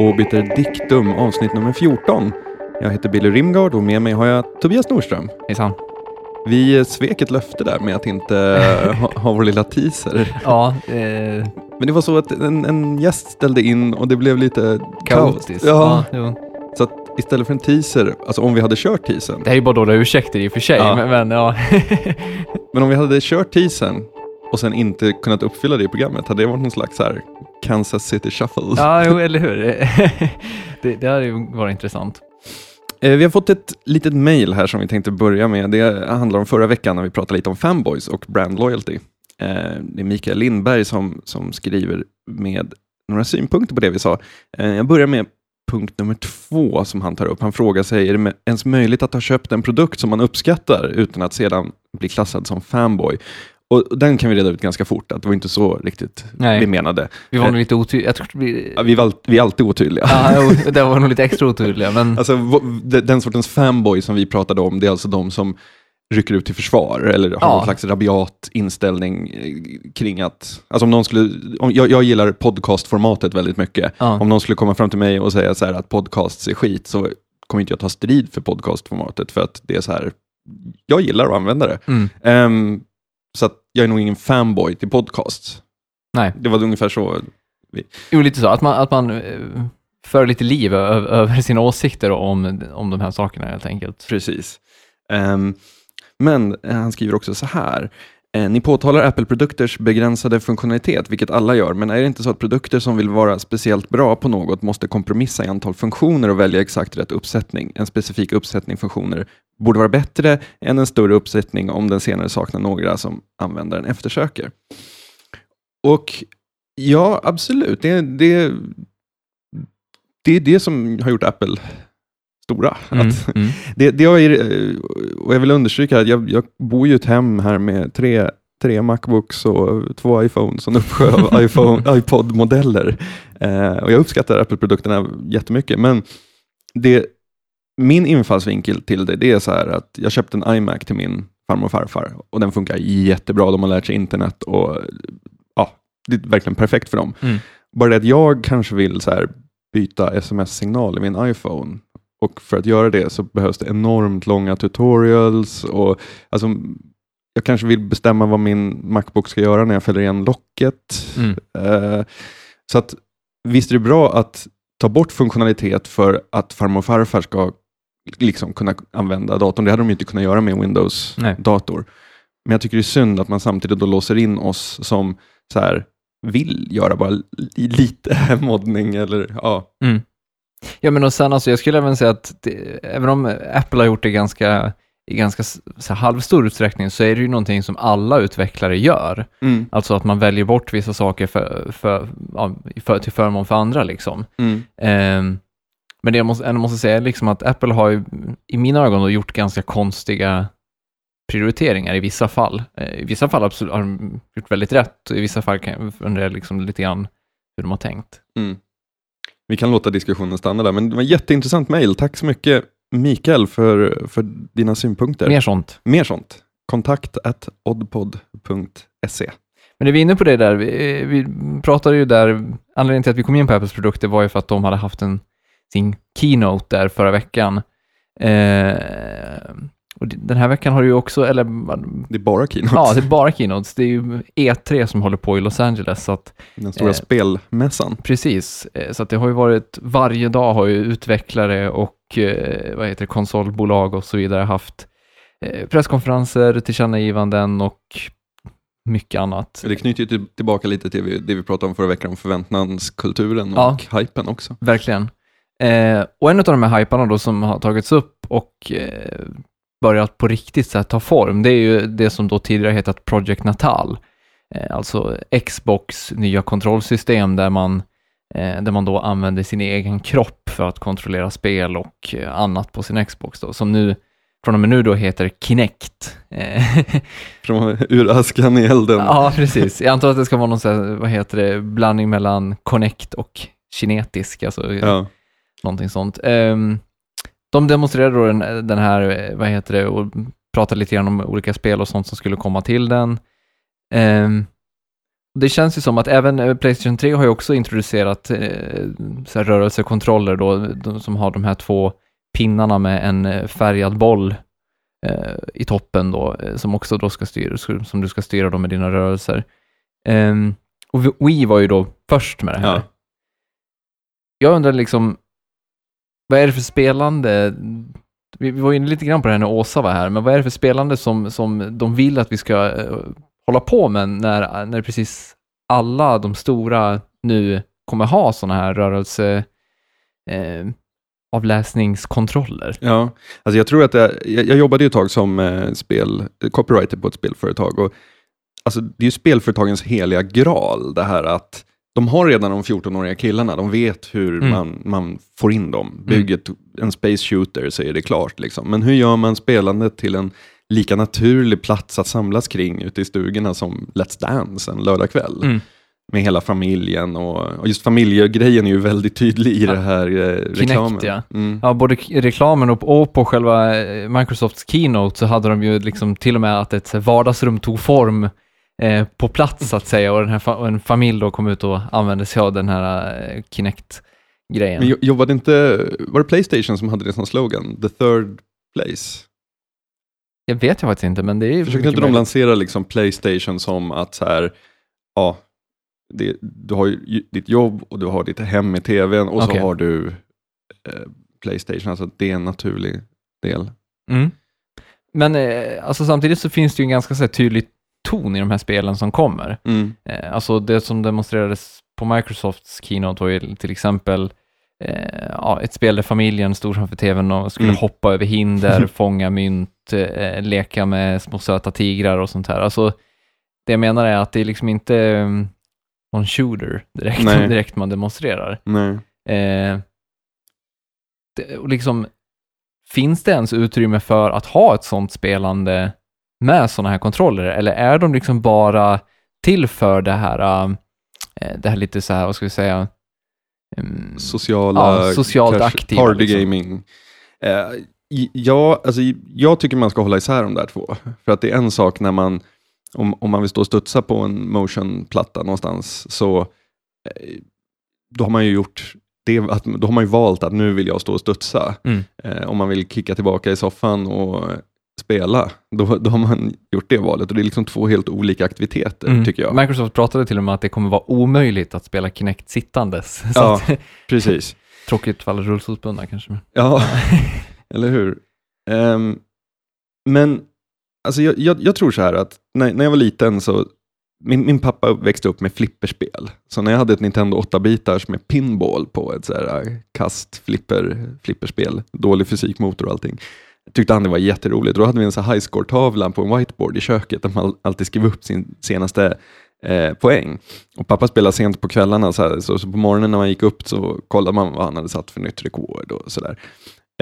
Obiter Dictum avsnitt nummer 14. Jag heter Billy Rimgard och med mig har jag Tobias Nordström. Hejsan. Vi svek ett löfte där med att inte ha, ha vår lilla teaser. Ja, eh, Men det var så att en, en gäst ställde in och det blev lite kaotiskt. Ja, jo. så att istället för en teaser, alltså om vi hade kört teasern, Det här är ju bara dåliga ursäkter i och för sig, Ja. men, men ja. men om vi hade kört teasern och sen inte kunnat uppfylla det i programmet, hade det varit någon slags här Kansas City Shuffle. ja, jo, eller hur. det, det hade ju varit intressant. Eh, Vi har fått ett litet mail här som vi tänkte börja med. Det handlar om förra veckan när vi pratade lite om fanboys och brand loyalty. Eh, Det är Mikael Lindberg som, som skriver med några synpunkter på det vi sa. Eh, Jag börjar med punkt nummer två som han tar upp. Han frågar sig, är det ens möjligt att ha köpt en produkt som man uppskattar utan att sedan bli klassad som fanboy? Och den kan vi reda ut ganska fort, att det var inte så riktigt Nej. vi menade. Vi var nog lite otydliga. Blir... Ja, Vi, var, vi är alltid otydliga. Ja, det var nog lite extra otydliga, men Alltså, den sortens fanboy som vi pratade om, det är alltså de som rycker ut till försvar eller har Ja. någon slags rabiat inställning eh, kring att, alltså om någon skulle, om, jag, jag gillar podcastformatet väldigt mycket. ja. Om någon skulle komma fram till mig och säga så här att podcasts är skit så kommer inte jag ta strid för podcastformatet för att det är så här, jag gillar att använda det. Mm. Ehm, så att jag är nog ingen fanboy till podcasts. Nej. Det var ungefär så. Jo, lite så. Att man, att man eh, för lite liv ö- över sina åsikter om, om de här sakerna helt enkelt. Precis. Ehm, men eh, han skriver också så här. Eh, ni påtalar Apple-produkters begränsade funktionalitet, vilket alla gör, men är det inte så att produkter som vill vara speciellt bra på något måste kompromissa i antal funktioner och välja exakt rätt uppsättning? En specifik uppsättning funktioner borde vara bättre än en större uppsättning om den senare saknar några som användaren eftersöker. Och ja, absolut. Det, det, det är det som har gjort Apple stora. Mm. Att, Mm. det, det har ju, och jag vill understryka att jag, jag bor ju i ett hem här med tre, tre Macbooks och två iPhones och en uppsjö av iPhone, iPod-modeller. Eh, och jag uppskattar Apple-produkterna jättemycket, men det, min infallsvinkel till det, det är så här att jag köpte en iMac till min farmor och farfar och den funkar jättebra. De har lärt sig internet och ja, det är verkligen perfekt för dem. Mm. Bara det att jag kanske vill så här, byta sms-signal i min iPhone och för att göra det så behövs det enormt långa tutorials och alltså, jag kanske vill bestämma vad min Macbook ska göra när jag fäller igen locket. Mm. Eh, så att visst är det bra att ta bort funktionalitet för att farmor och farfar ska liksom kunna använda datorn. Det hade de ju inte kunnat göra med. Windows-dator. Men jag tycker det är synd att man samtidigt då låser in oss som så här, vill göra bara li- lite moddning eller ja. Mm. Ja, men och sen alltså, jag skulle även säga att det, även om Apple har gjort det ganska, i ganska så halvstor utsträckning så är det ju någonting som alla utvecklare gör. Mm, Alltså att man väljer bort vissa saker för, för, ja, för, till förmån för andra. Liksom. mm, Ehm, men det jag måste, ändå måste säga är liksom att Apple har ju, i mina ögon gjort ganska konstiga prioriteringar i vissa fall. Eh, I vissa fall absolut, har de gjort väldigt rätt och i vissa fall kan jag undra liksom lite grann hur de har tänkt. mm. Vi kan låta diskussionen stanna där, men det var jätteintressant mejl. Tack så mycket Mikael för, för dina synpunkter. Mer sånt. Mer sånt. Kontakt at oddpod.se. Men när vi är inne på det där, vi, vi pratade ju där, anledningen till att vi kom in på Apples produkter var ju för att de hade haft en, sin keynote där förra veckan. Eh, och den här veckan har det ju också, eller Det är bara keynote. ja, det är bara keynotes. Det är ju E3 som håller på i Los Angeles, så att Den stora eh, spelmässan. precis. Eh, Så att det har ju varit, varje dag har ju utvecklare och eh, vad heter det, konsolbolag och så vidare haft eh, presskonferenser, tillkännagivanden och mycket annat. Det knyter ju till- tillbaka lite till vi- det vi pratade om förra veckan, om förväntanskulturen Ja. och hypen också. Verkligen. Eh, och en av de här hyparna då som har tagits upp och eh, börjat på riktigt här, ta form, det är ju det som då tidigare hetat Project Natal. Eh, alltså Xbox nya kontrollsystem där man, eh, där man då använder sin egen kropp för att kontrollera spel och eh, annat på sin Xbox då, som nu från och med nu då heter Kinect. Från ur askan i elden. ja, precis. Jag antar att det ska vara någon här, vad heter det, blandning mellan Connect och kinetisk, alltså Ja. någonting sånt. Ehm, de demonstrerade då den, den här, eh, vad heter det, och pratade lite grann om olika spel och sånt som skulle komma till den. Ehm, Det känns ju som att även eh, Playstation 3 har ju också introducerat eh, så rörelsekontroller då, de som har de här två pinnarna med en eh, färgad boll eh, i toppen då, som också då ska styra, som du ska styra då med dina rörelser. Ehm, och Wii var ju då först med det här. Ja. Jag undrar liksom, vad är det för spelande? Vi, var inne lite grann på det här när Åsa var här, men vad är det för spelande som, som de vill att vi ska eh, hålla på med när, när precis alla de stora nu kommer ha sådana här rörelse eh, avläsningskontroller. Ja, alltså jag tror att det, jag, jag jobbade ju ett tag som eh, spel, copywriter på ett spelföretag och alltså, det är ju spelföretagens heliga graal det här att de har redan de 14-åriga killarna, de vet hur Mm. man, man får in dem. Bygg ett, en space shooter så är det klart. Liksom. Men hur gör man spelandet till en lika naturlig plats att samlas kring ute i stugorna som Let's Dance en lördagkväll? Mm. Med hela familjen och, och just familjegrejen är ju väldigt tydlig i Ja. det här eh, reklamen. ja. Mm. Ja, både k- reklamen och, och på själva eh, Microsofts keynote så hade de ju liksom till och med att ett vardagsrum tog form eh, på plats så att säga och, den här och en familj då kom ut och använde sig av den här eh, Kinect-grejen. Men jobbade inte, var det Playstation som hade det som slogan? The third place? Jag vet jag faktiskt inte, men det är Försökte inte de möjligt. lansera liksom Playstation som att så här, ja, det, du har ju ditt jobb och du har ditt hem med tvn och Okej. så har du eh, Playstation, alltså det är en naturlig del. Mm. Men eh, alltså, samtidigt så finns det ju en ganska så här, tydlig ton i de här spelen som kommer. Mm. Eh, alltså det som demonstrerades på Microsofts keynote var ju till exempel eh, ja, ett spel där familjen stod framför tvn och skulle Mm. hoppa över hinder, fånga mynt, eh, leka med små söta tigrar och sånt här. Alltså det jag menar är att det är liksom inte eh, någon shooter direkt, Nej. direkt man demonstrerar. Nej. Eh, det, och liksom, finns det ens utrymme för att ha ett sånt spelande med sådana här kontroller? Eller är de liksom bara till för det här, eh, det här lite så här, vad ska vi säga, mm, Sociala, Ja, socialt aktiva, party liksom. gaming. I- ja, alltså, jag tycker man ska hålla isär de där två. För att det är en sak när man, om, om man vill stå och studsa på en motionplatta någonstans, så eh, då har man ju gjort det, att, då har man ju valt att nu vill jag stå och studsa. Mm. Eh, om man vill kicka tillbaka i soffan och spela, då, då har man gjort det valet. Och det är liksom två helt olika aktiviteter, Mm. tycker jag. Microsoft pratade till och med att det kommer vara omöjligt att spela Kinect sittandes. Ja. att, Precis. tråkigt för alla rullstolsbundna kanske. Ja, eller hur? Ehm, men alltså jag, jag, jag tror så här att när, när jag var liten så, min, min pappa växte upp med flipperspel. Så när jag hade ett Nintendo 8-bitars med pinball på ett så här kast flipper, flipperspel, dålig fysikmotor och allting, tyckte han det var jätteroligt. Då hade vi en så high score-tavla på en whiteboard i köket där man alltid skrev upp sin senaste eh, poäng. Och pappa spelade sent på kvällarna, så, här, så, så på morgonen när man gick upp så kollade man vad han hade satt för nytt rekord och sådär.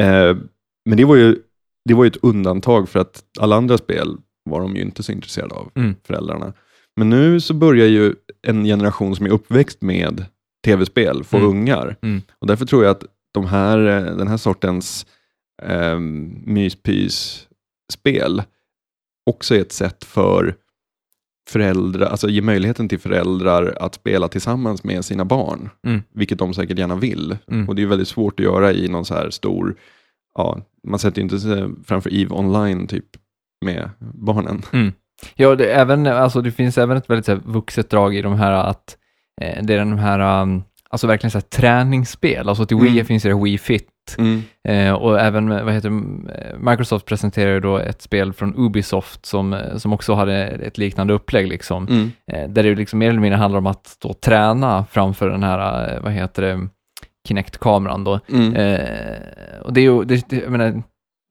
Eh, men det var, ju, det var ju ett undantag för att alla andra spel var de ju inte så intresserade av, Mm. föräldrarna. Men nu så börjar ju en generation som är uppväxt med tv-spel få Mm. ungar. Mm. Och därför tror jag att de här, eh, den här sortens eh, myspys-spel också är ett sätt för föräldrar, alltså ge möjligheten till föräldrar att spela tillsammans med sina barn, Mm. vilket de säkert gärna vill. Mm. Och det är väldigt svårt att göra i någon så här stor, ja, man sätter ju inte sig framför EVE online typ med barnen. Ja, det, även, alltså, det finns även ett väldigt så här, vuxet drag i de här att eh, det är de här, um, alltså verkligen så här, träningsspel. Alltså till Wii Mm. finns det Wii Fit Mm. eh, och även, vad heter eh, Microsoft presenterar ju då ett spel från Ubisoft som, eh, som också hade ett liknande upplägg liksom. Mm. Eh, där det liksom mer eller mindre handlar om att och träna framför den här, eh, vad heter det, Kinect-kameran då. Mm. Eh, och det är ju, det, jag menar,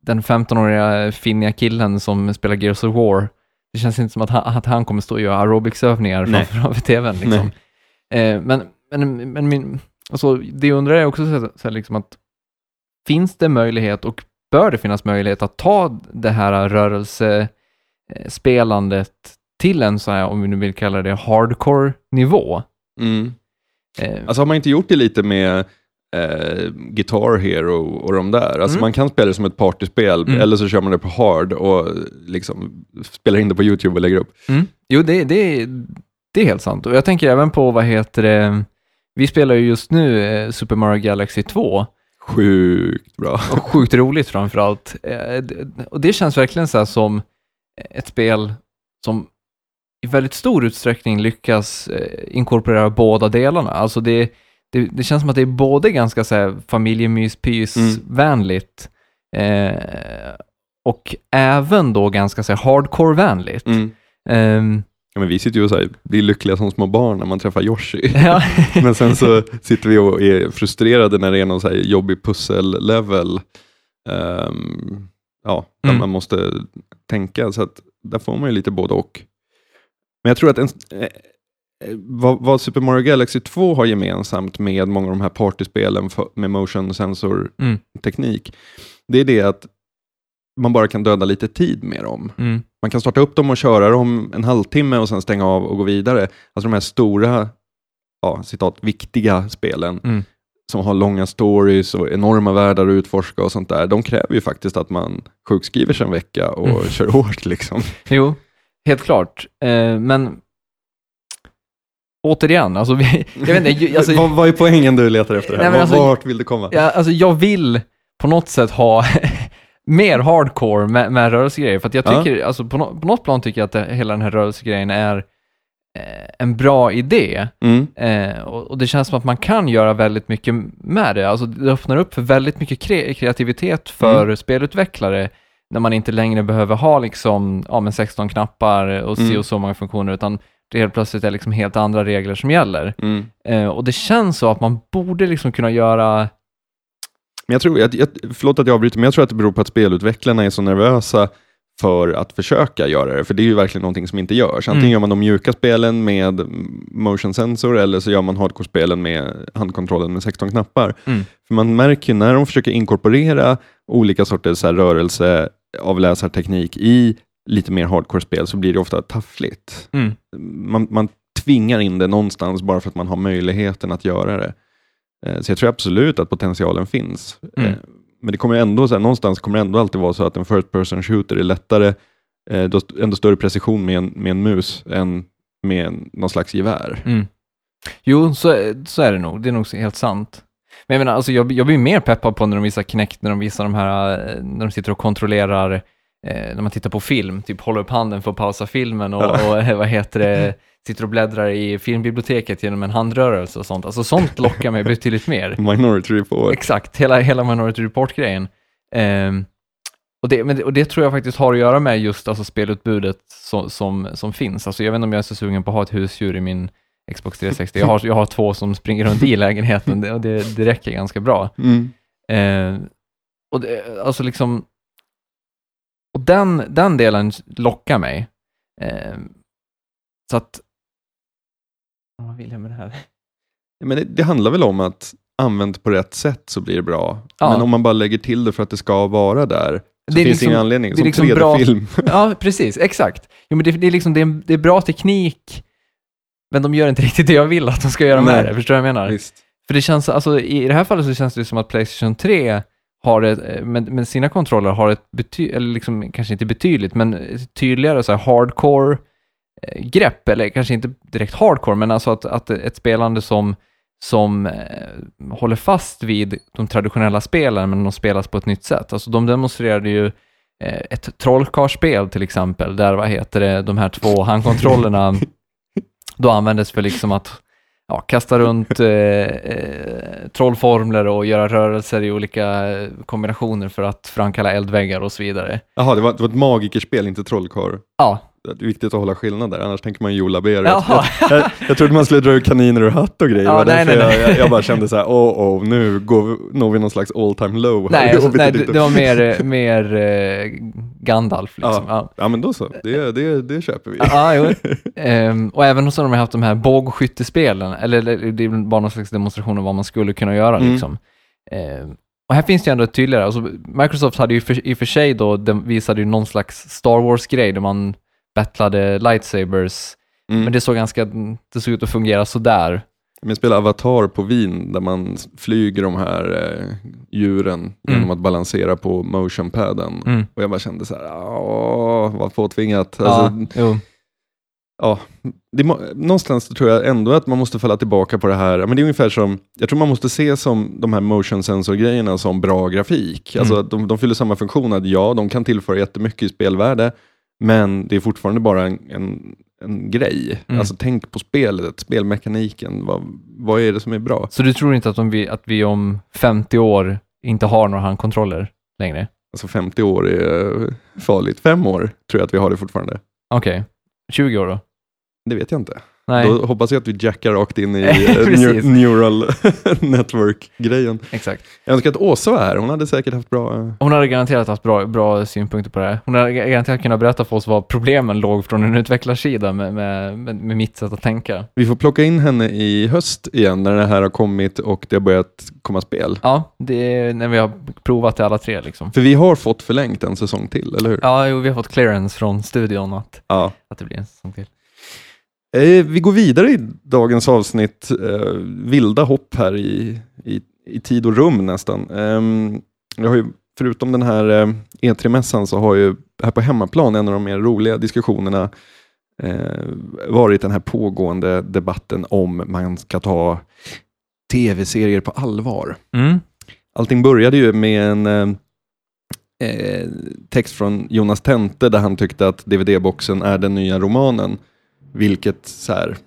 den 15-åriga finniga killen som spelar Gears of War, det känns inte som att han, att han kommer stå och göra aerobicsövningar framför, framför tvn. Liksom. Eh, men, men, men min, alltså, det jag undrar är också så så liksom att finns det möjlighet och bör det finnas möjlighet att ta det här rörelsespelandet till en så här, om vi nu vill kalla det hardcore-nivå? Mm. Eh, Alltså har man inte gjort det lite med eh, Guitar Hero och de där? Alltså Mm. man kan spela det som ett partyspel, Mm. eller så kör man det på hard och liksom spelar in det på YouTube och lägger upp. Mm. Jo, det, det, Det är helt sant. Och jag tänker även på, vad heter det, vi spelar ju just nu eh, Super Mario Galaxy 2. Sjukt bra. Och sjukt roligt framförallt. Eh, Och det känns verkligen så som ett spel som i väldigt stor utsträckning lyckas eh, inkorporera båda delarna. Alltså det, det, det känns som att det är både ganska så här familjemys-pys-vänligt eh, och även då ganska så hardcore-vänligt. Mm. Ehm, Ja, men vi sitter ju och så här, blir lyckliga som små barn när man träffar Yoshi. ja. Men sen så sitter vi och är frustrerade när det är någon så jobbig pussel-level. ehm, ja, där Mm. man måste tänka. Så att där får man ju lite både och. Men jag tror att en, eh, eh, vad, vad Super Mario Galaxy 2 har gemensamt med många av de här partyspelen för, med motion sensor Mm. det är det att man bara kan döda lite tid med dem. Mm. Man kan starta upp dem och köra dem en halvtimme och sen stänga av och gå vidare. Alltså de här stora, ja, citat, viktiga spelen Mm. som har långa stories och enorma världar att utforska och sånt där. De kräver ju faktiskt att man sjukskriver sig en vecka och Mm. kör hårt liksom. Jo, helt klart. Eh, men återigen, alltså, vi, jag vet inte, alltså, vad, vad är poängen du letar efter här? Nej, alltså- Vart vill du komma? Ja, alltså jag vill på något sätt ha mer hardcore med, med rörelsegrejer. För att jag Ja. tycker, alltså på, nå- på något plan tycker jag att det, hela den här rörelsegrejen är eh, en bra idé. Mm. Eh, och, och det känns som att man kan göra väldigt mycket med det. Alltså det öppnar upp för väldigt mycket kre- kreativitet för Mm. spelutvecklare. När man inte längre behöver ha liksom, ja, men 16 knappar och Mm. se och så många funktioner, utan det helt plötsligt är liksom helt andra regler som gäller. Mm. Eh, och det känns så att man borde liksom kunna göra Men jag tror, jag, jag, förlåt att jag avbryter, men jag tror att det beror på att spelutvecklarna är så nervösa för att försöka göra det, för det är ju verkligen någonting som inte görs. Antingen Mm. gör man de mjuka spelen med motion sensor eller så gör man hardcore-spelen med handkontrollen med 16 knappar. Mm. För man märker ju när de försöker inkorporera olika sorters så här rörelseavläsarteknik i lite mer hardcore-spel så blir det ofta taffligt. Mm. Man, man tvingar in det någonstans bara för att man har möjligheten att göra det. Eh, Så jag tror absolut att potentialen finns. Mm. Eh, Men det kommer ändå, så här, någonstans kommer det ändå alltid vara så att en first person shooter är lättare, eh, då ändå större precision med en, med en mus än med en, någon slags gevär. Mm. Jo, så, så är det nog. Det är nog helt sant. Men jag menar, alltså jag, jag blir mer peppad på när de visar Kinect, när de visar de här, när de sitter och kontrollerar, när man tittar på film, typ håller upp handen för att pausa filmen och, Ja. och vad heter det, sitter och bläddrar i filmbiblioteket genom en handrörelse och sånt. Alltså sånt lockar mig betydligt mer. Minority Report. Exakt, hela, hela Minority Report-grejen. Ehm, och, det, men och det tror jag faktiskt har att göra med just alltså, spelutbudet som, som, som finns. Alltså, jag vet inte om jag är så sugen på att ha ett husdjur i min Xbox 360. Jag har, jag har två som springer runt i lägenheten och det, det räcker ganska bra. Mm. Ehm, och det, alltså liksom, och den, den delen lockar mig. Ehm, så att, vad vill jag med det här? Men det, det handlar väl om att använt på rätt sätt så blir det bra. Ja. Men om man bara lägger till det för att det ska vara där, så Det finns liksom- ingen anledning. det är Som liksom bra- 3D-film. Ja, precis, exakt. Jo, men det, det, är liksom, det, är, det är bra teknik, men de gör inte riktigt det jag vill att de ska göra med Nej. det. Förstår du vad jag menar? Visst. För det känns, alltså i det här fallet så känns det som att Playstation 3 har ett, eh, med, med sina kontroller har ett bety, eller liksom, kanske inte betydligt, men tydligare så här hardcore grepp, eller kanske inte direkt hardcore, men alltså att, att ett spelande som, som eh, håller fast vid de traditionella spelen, men de spelas på ett nytt sätt. Alltså de demonstrerade ju eh, ett trollkarlsspel till exempel, där vad heter det, de här två handkontrollerna då användes för liksom att ja, kasta runt eh, eh, trollformler och göra rörelser i olika eh, kombinationer för att framkalla eldväggar och så vidare. Jaha, det var, det var ett magikerspel, inte trollkarl. Ja, Det är viktigt att hålla skillnad där, annars tänker man Bear. Jaha. Jag, jag, jag trodde man skulle dra ut kaniner ur hatt och grejer. Ja, nej, nej, nej. Jag, jag, bara kände så här, oh, oh, nu går når vi någon slags all time low. nej, alltså, nej det, var mer, mer eh, Gandalf liksom. Ja. Ja, men då så. Det, det, det köper vi. Ja, jo. Ehm, och även så har de haft de här bågskyttespelen, eller det är bara någon slags demonstration av vad man skulle kunna göra. Mm. Liksom. Ehm, och här finns det ju ändå tydligare, alltså, Microsoft hade ju för, i och för sig då, de visade ju någon slags Star Wars-grej där man battlade lightsabers, Mm. men det såg ganska, det såg ut att fungera sådär. Men jag spelar Avatar på Wien där man flyger de här eh, djuren genom att balansera på motionpaden. Mm. Och jag bara kände så här, åh, vad påtvingat. Ja, Alltså, jo. ja, det, någonstans tror jag ändå att man måste falla tillbaka på det här, men det är ungefär som, jag tror man måste se som de här motion sensor-grejerna som bra grafik. Mm. Alltså att de, de fyller samma funktion, att ja, de kan tillföra jättemycket i spelvärde, men det är fortfarande bara en, en, en grej. Mm. Alltså tänk på spelet, spelmekaniken, vad, vad är det som är bra? Så du tror inte att, om vi, att vi om 50 år inte har några handkontroller längre? Alltså 50 år är farligt, fem år tror jag att vi har det fortfarande. Okej. 20 år då? Det vet jag inte. Nej, Då hoppas jag att vi jackar rakt in i eh, neural network-grejen. exakt. Jag önskar att Åsa var här, hon hade säkert haft bra... eh, Hon hade garanterat haft bra, bra synpunkter på det här. Hon hade garanterat kunnat berätta för oss vad problemen låg från en utvecklarsida med, med, med, med mitt sätt att tänka. Vi får plocka in henne i höst igen när det här har kommit och det har börjat komma spel. Ja, det är när vi har provat det alla tre liksom. För vi har fått förlängt en säsong till, eller hur? Ja, jo, vi har fått clearance från studion att, Ja. att det blir en säsong till. Eh, vi går vidare i dagens avsnitt, eh, vilda hopp här i, i, i tid och rum nästan. Ehm, jag har ju, förutom den här eh, E3-mässan så har ju här på hemmaplan en av de mer roliga diskussionerna varit den här pågående debatten om man ska ta tv-serier på allvar. Mm. Allting började ju med en text från Jonas Tente där han tyckte att DVD-boxen är den nya romanen. Vilket så här,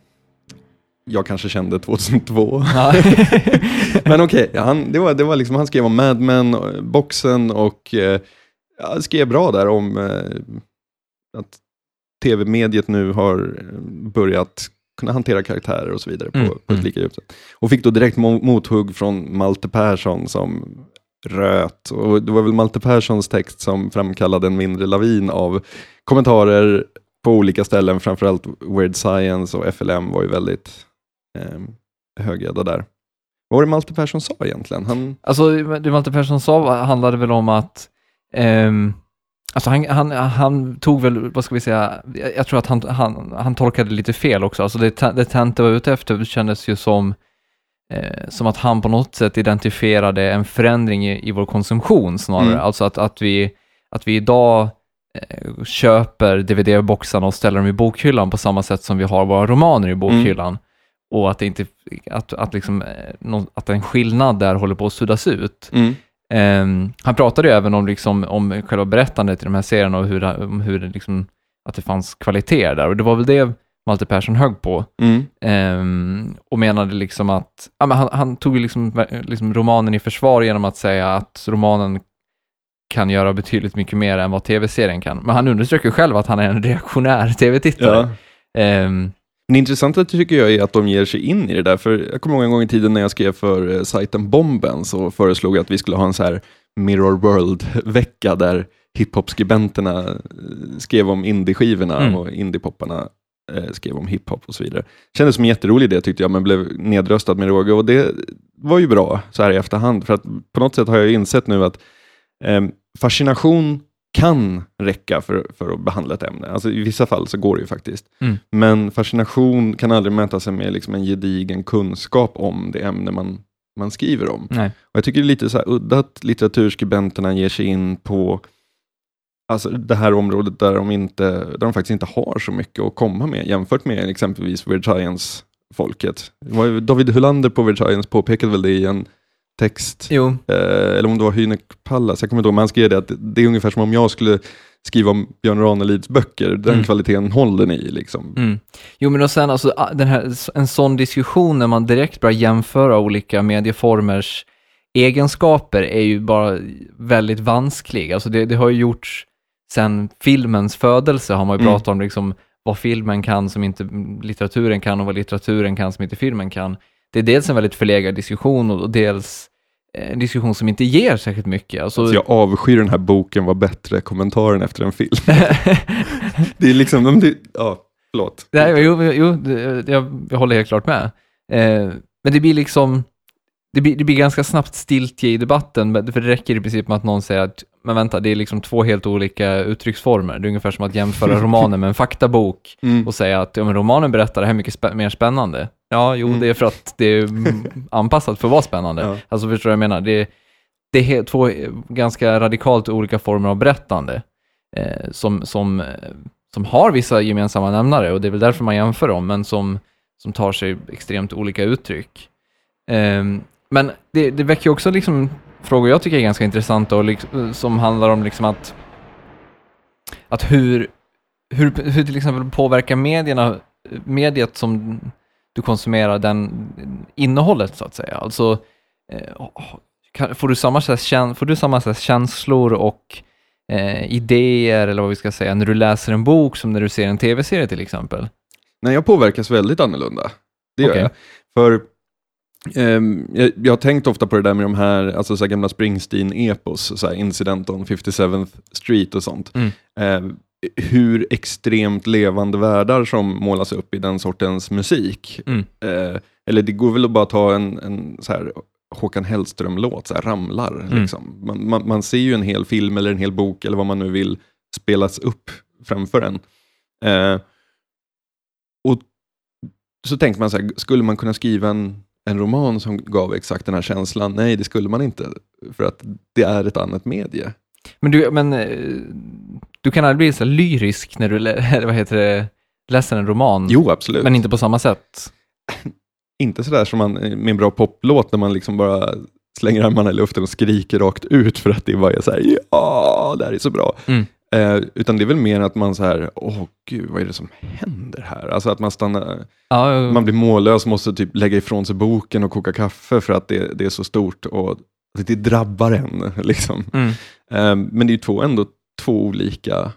jag kanske kände 2002. Ja. Men okej, han, det var, det var liksom, han skrev om Mad Men, eh, boxen och eh, skrev bra där om eh, att tv-mediet nu har eh, börjat kunna hantera karaktärer och så vidare på, Mm, på ett mm. lika djupt sätt. Och fick då direkt mo- mothugg från Malte Persson som röt. Och det var väl Malte Perssons text som framkallade en mindre lavin av kommentarer på olika ställen, framförallt Weird Science och FLM var ju väldigt eh, högljudda där. Vad var det Malte Persson sa egentligen? Han, Alltså, det Malte Persson sa handlade väl om att ehm, Alltså han, han, han tog väl, vad ska vi säga, jag, tror att han, han, han tolkade lite fel också. Alltså det, det Tante var ute efter kändes ju som, eh, som att han på något sätt identifierade en förändring i, i vår konsumtion snarare. Mm. Alltså att, att, vi, att vi idag köper DVD-boxarna och ställer dem i bokhyllan på samma sätt som vi har våra romaner i bokhyllan. Och att, det inte, att, att, liksom, eh, att en skillnad där håller på att suddas ut. mm. Ehm, han pratade ju även om, liksom, om själva berättandet i de här serierna och hur, om hur det, liksom, att det fanns kvaliteter där. Och det var väl det Malte Persson högg på. Mm. Ehm, och menade liksom att, ja, men han, han tog liksom, liksom romanen i försvar genom att säga att romanen kan göra betydligt mycket mer än vad tv-serien kan. Men han understryker själv att han är en reaktionär tv-tittare. Ja. Ehm, Det intressanta tycker jag är att de ger sig in i det där. För jag kommer ihåg en gång i tiden när jag skrev för eh, sajten Bomben så föreslog jag att vi skulle ha en så här Mirror World-vecka där hiphop-skribenterna eh, skrev om indie-skivorna Mm. och indiepopparna eh, skrev om hiphop och så vidare. Kändes som en jätterolig idé tyckte jag, men blev nedröstad med råge. Och det var ju bra så här i efterhand, för att på något sätt har jag insett nu att fascination kan räcka för, för att behandla ett ämne. Alltså, I vissa fall så går det ju faktiskt. Mm. Men fascination kan aldrig mäta sig med liksom en gedigen kunskap om det ämne man, man skriver om. nej. Och jag tycker det är lite så här udda att litteraturskribenterna ger sig in på alltså det här området där de, inte, där de faktiskt inte har så mycket att komma med jämfört med exempelvis Weird var ju David Hylander på Weird Science påpekade väl det i en text Jo, Eh, eller om det var Hynek Pallas, jag kommer inte ihåg, men han skrev det att det är ungefär som om jag skulle skriva om Björn Ranelids böcker, den Mm. kvaliteten håller ni liksom. Mm. Jo, men och sen alltså, ah, den här, en sån diskussion när man direkt börjar jämföra olika medieformers egenskaper är ju bara väldigt vansklig. Alltså det, det har ju gjorts sen filmens födelse, har man ju Mm. pratat om liksom vad filmen kan som inte litteraturen kan och vad litteraturen kan som inte filmen kan. Det är dels en väldigt förlegad diskussion och dels eh, en diskussion som inte ger särskilt mycket. Alltså, Så jag avskyr den här boken var bättre kommentaren efter en film. det är liksom, det, ja, förlåt. Nej, jo, jo det, jag, jag håller helt klart med. Eh, men det blir liksom, det blir, det blir ganska snabbt stiltje i debatten, för det räcker i princip med att någon säger att, men vänta, det är liksom två helt olika uttrycksformer. Det är ungefär som att jämföra romanen med en faktabok Mm. och säga att ja, men romanen berättar det här mycket spä- mer spännande. Ja, jo, Mm. det är för att det är anpassat för att vara spännande. Ja. Alltså förstår du vad jag menar? Det, det är två ganska radikalt olika former av berättande eh, som, som, eh, som har vissa gemensamma nämnare och det är väl därför man jämför dem, men som, som tar sig extremt olika uttryck. Ehm, men det, det väcker också liksom frågor jag tycker är ganska intressanta och liksom, som handlar om liksom att, att hur, hur, hur till exempel påverkar medierna, mediet som du konsumerar den innehållet så att säga. Alltså, eh, kan, får, du samma, får du samma känslor och eh, idéer, eller vad vi ska säga, när du läser en bok som när du ser en tv-serie till exempel? Nej, jag påverkas väldigt annorlunda. Det gör Okej. jag. För ehm, jag, jag har tänkt ofta på det där med de här, alltså så här gamla Springsteen-epos, Incident on 57th Street och sånt. Mm. Ehm, hur extremt levande världar som målas upp i den sortens musik. Mm. Eh, eller det går väl att bara ta en, en så här Håkan Hellström-låt, så här, Ramlar. Mm. Liksom. Man, man, man ser ju en hel film eller en hel bok eller vad man nu vill spelas upp framför en. Eh, och så tänkte man så här, skulle man kunna skriva en, en roman som gav exakt den här känslan? Nej, det skulle man inte. För att det är ett annat medie. Men du, men, eh, du kan aldrig bli så lyrisk när du lä- vad heter det, läser en roman, Jo, absolut. men inte på samma sätt. inte sådär som man, med en bra poplåt, när man liksom bara slänger armarna i luften och skriker rakt ut för att det bara är så här, ja, det här är så bra. Mm. Eh, utan det är väl mer att man så här, åh gud, vad är det som händer här? Alltså att man stannar, Ja, man blir mållös, måste typ lägga ifrån sig boken och koka kaffe för att det, det är så stort och det drabbar en. Liksom. mm. Eh, men det är ju två, ändå två olika,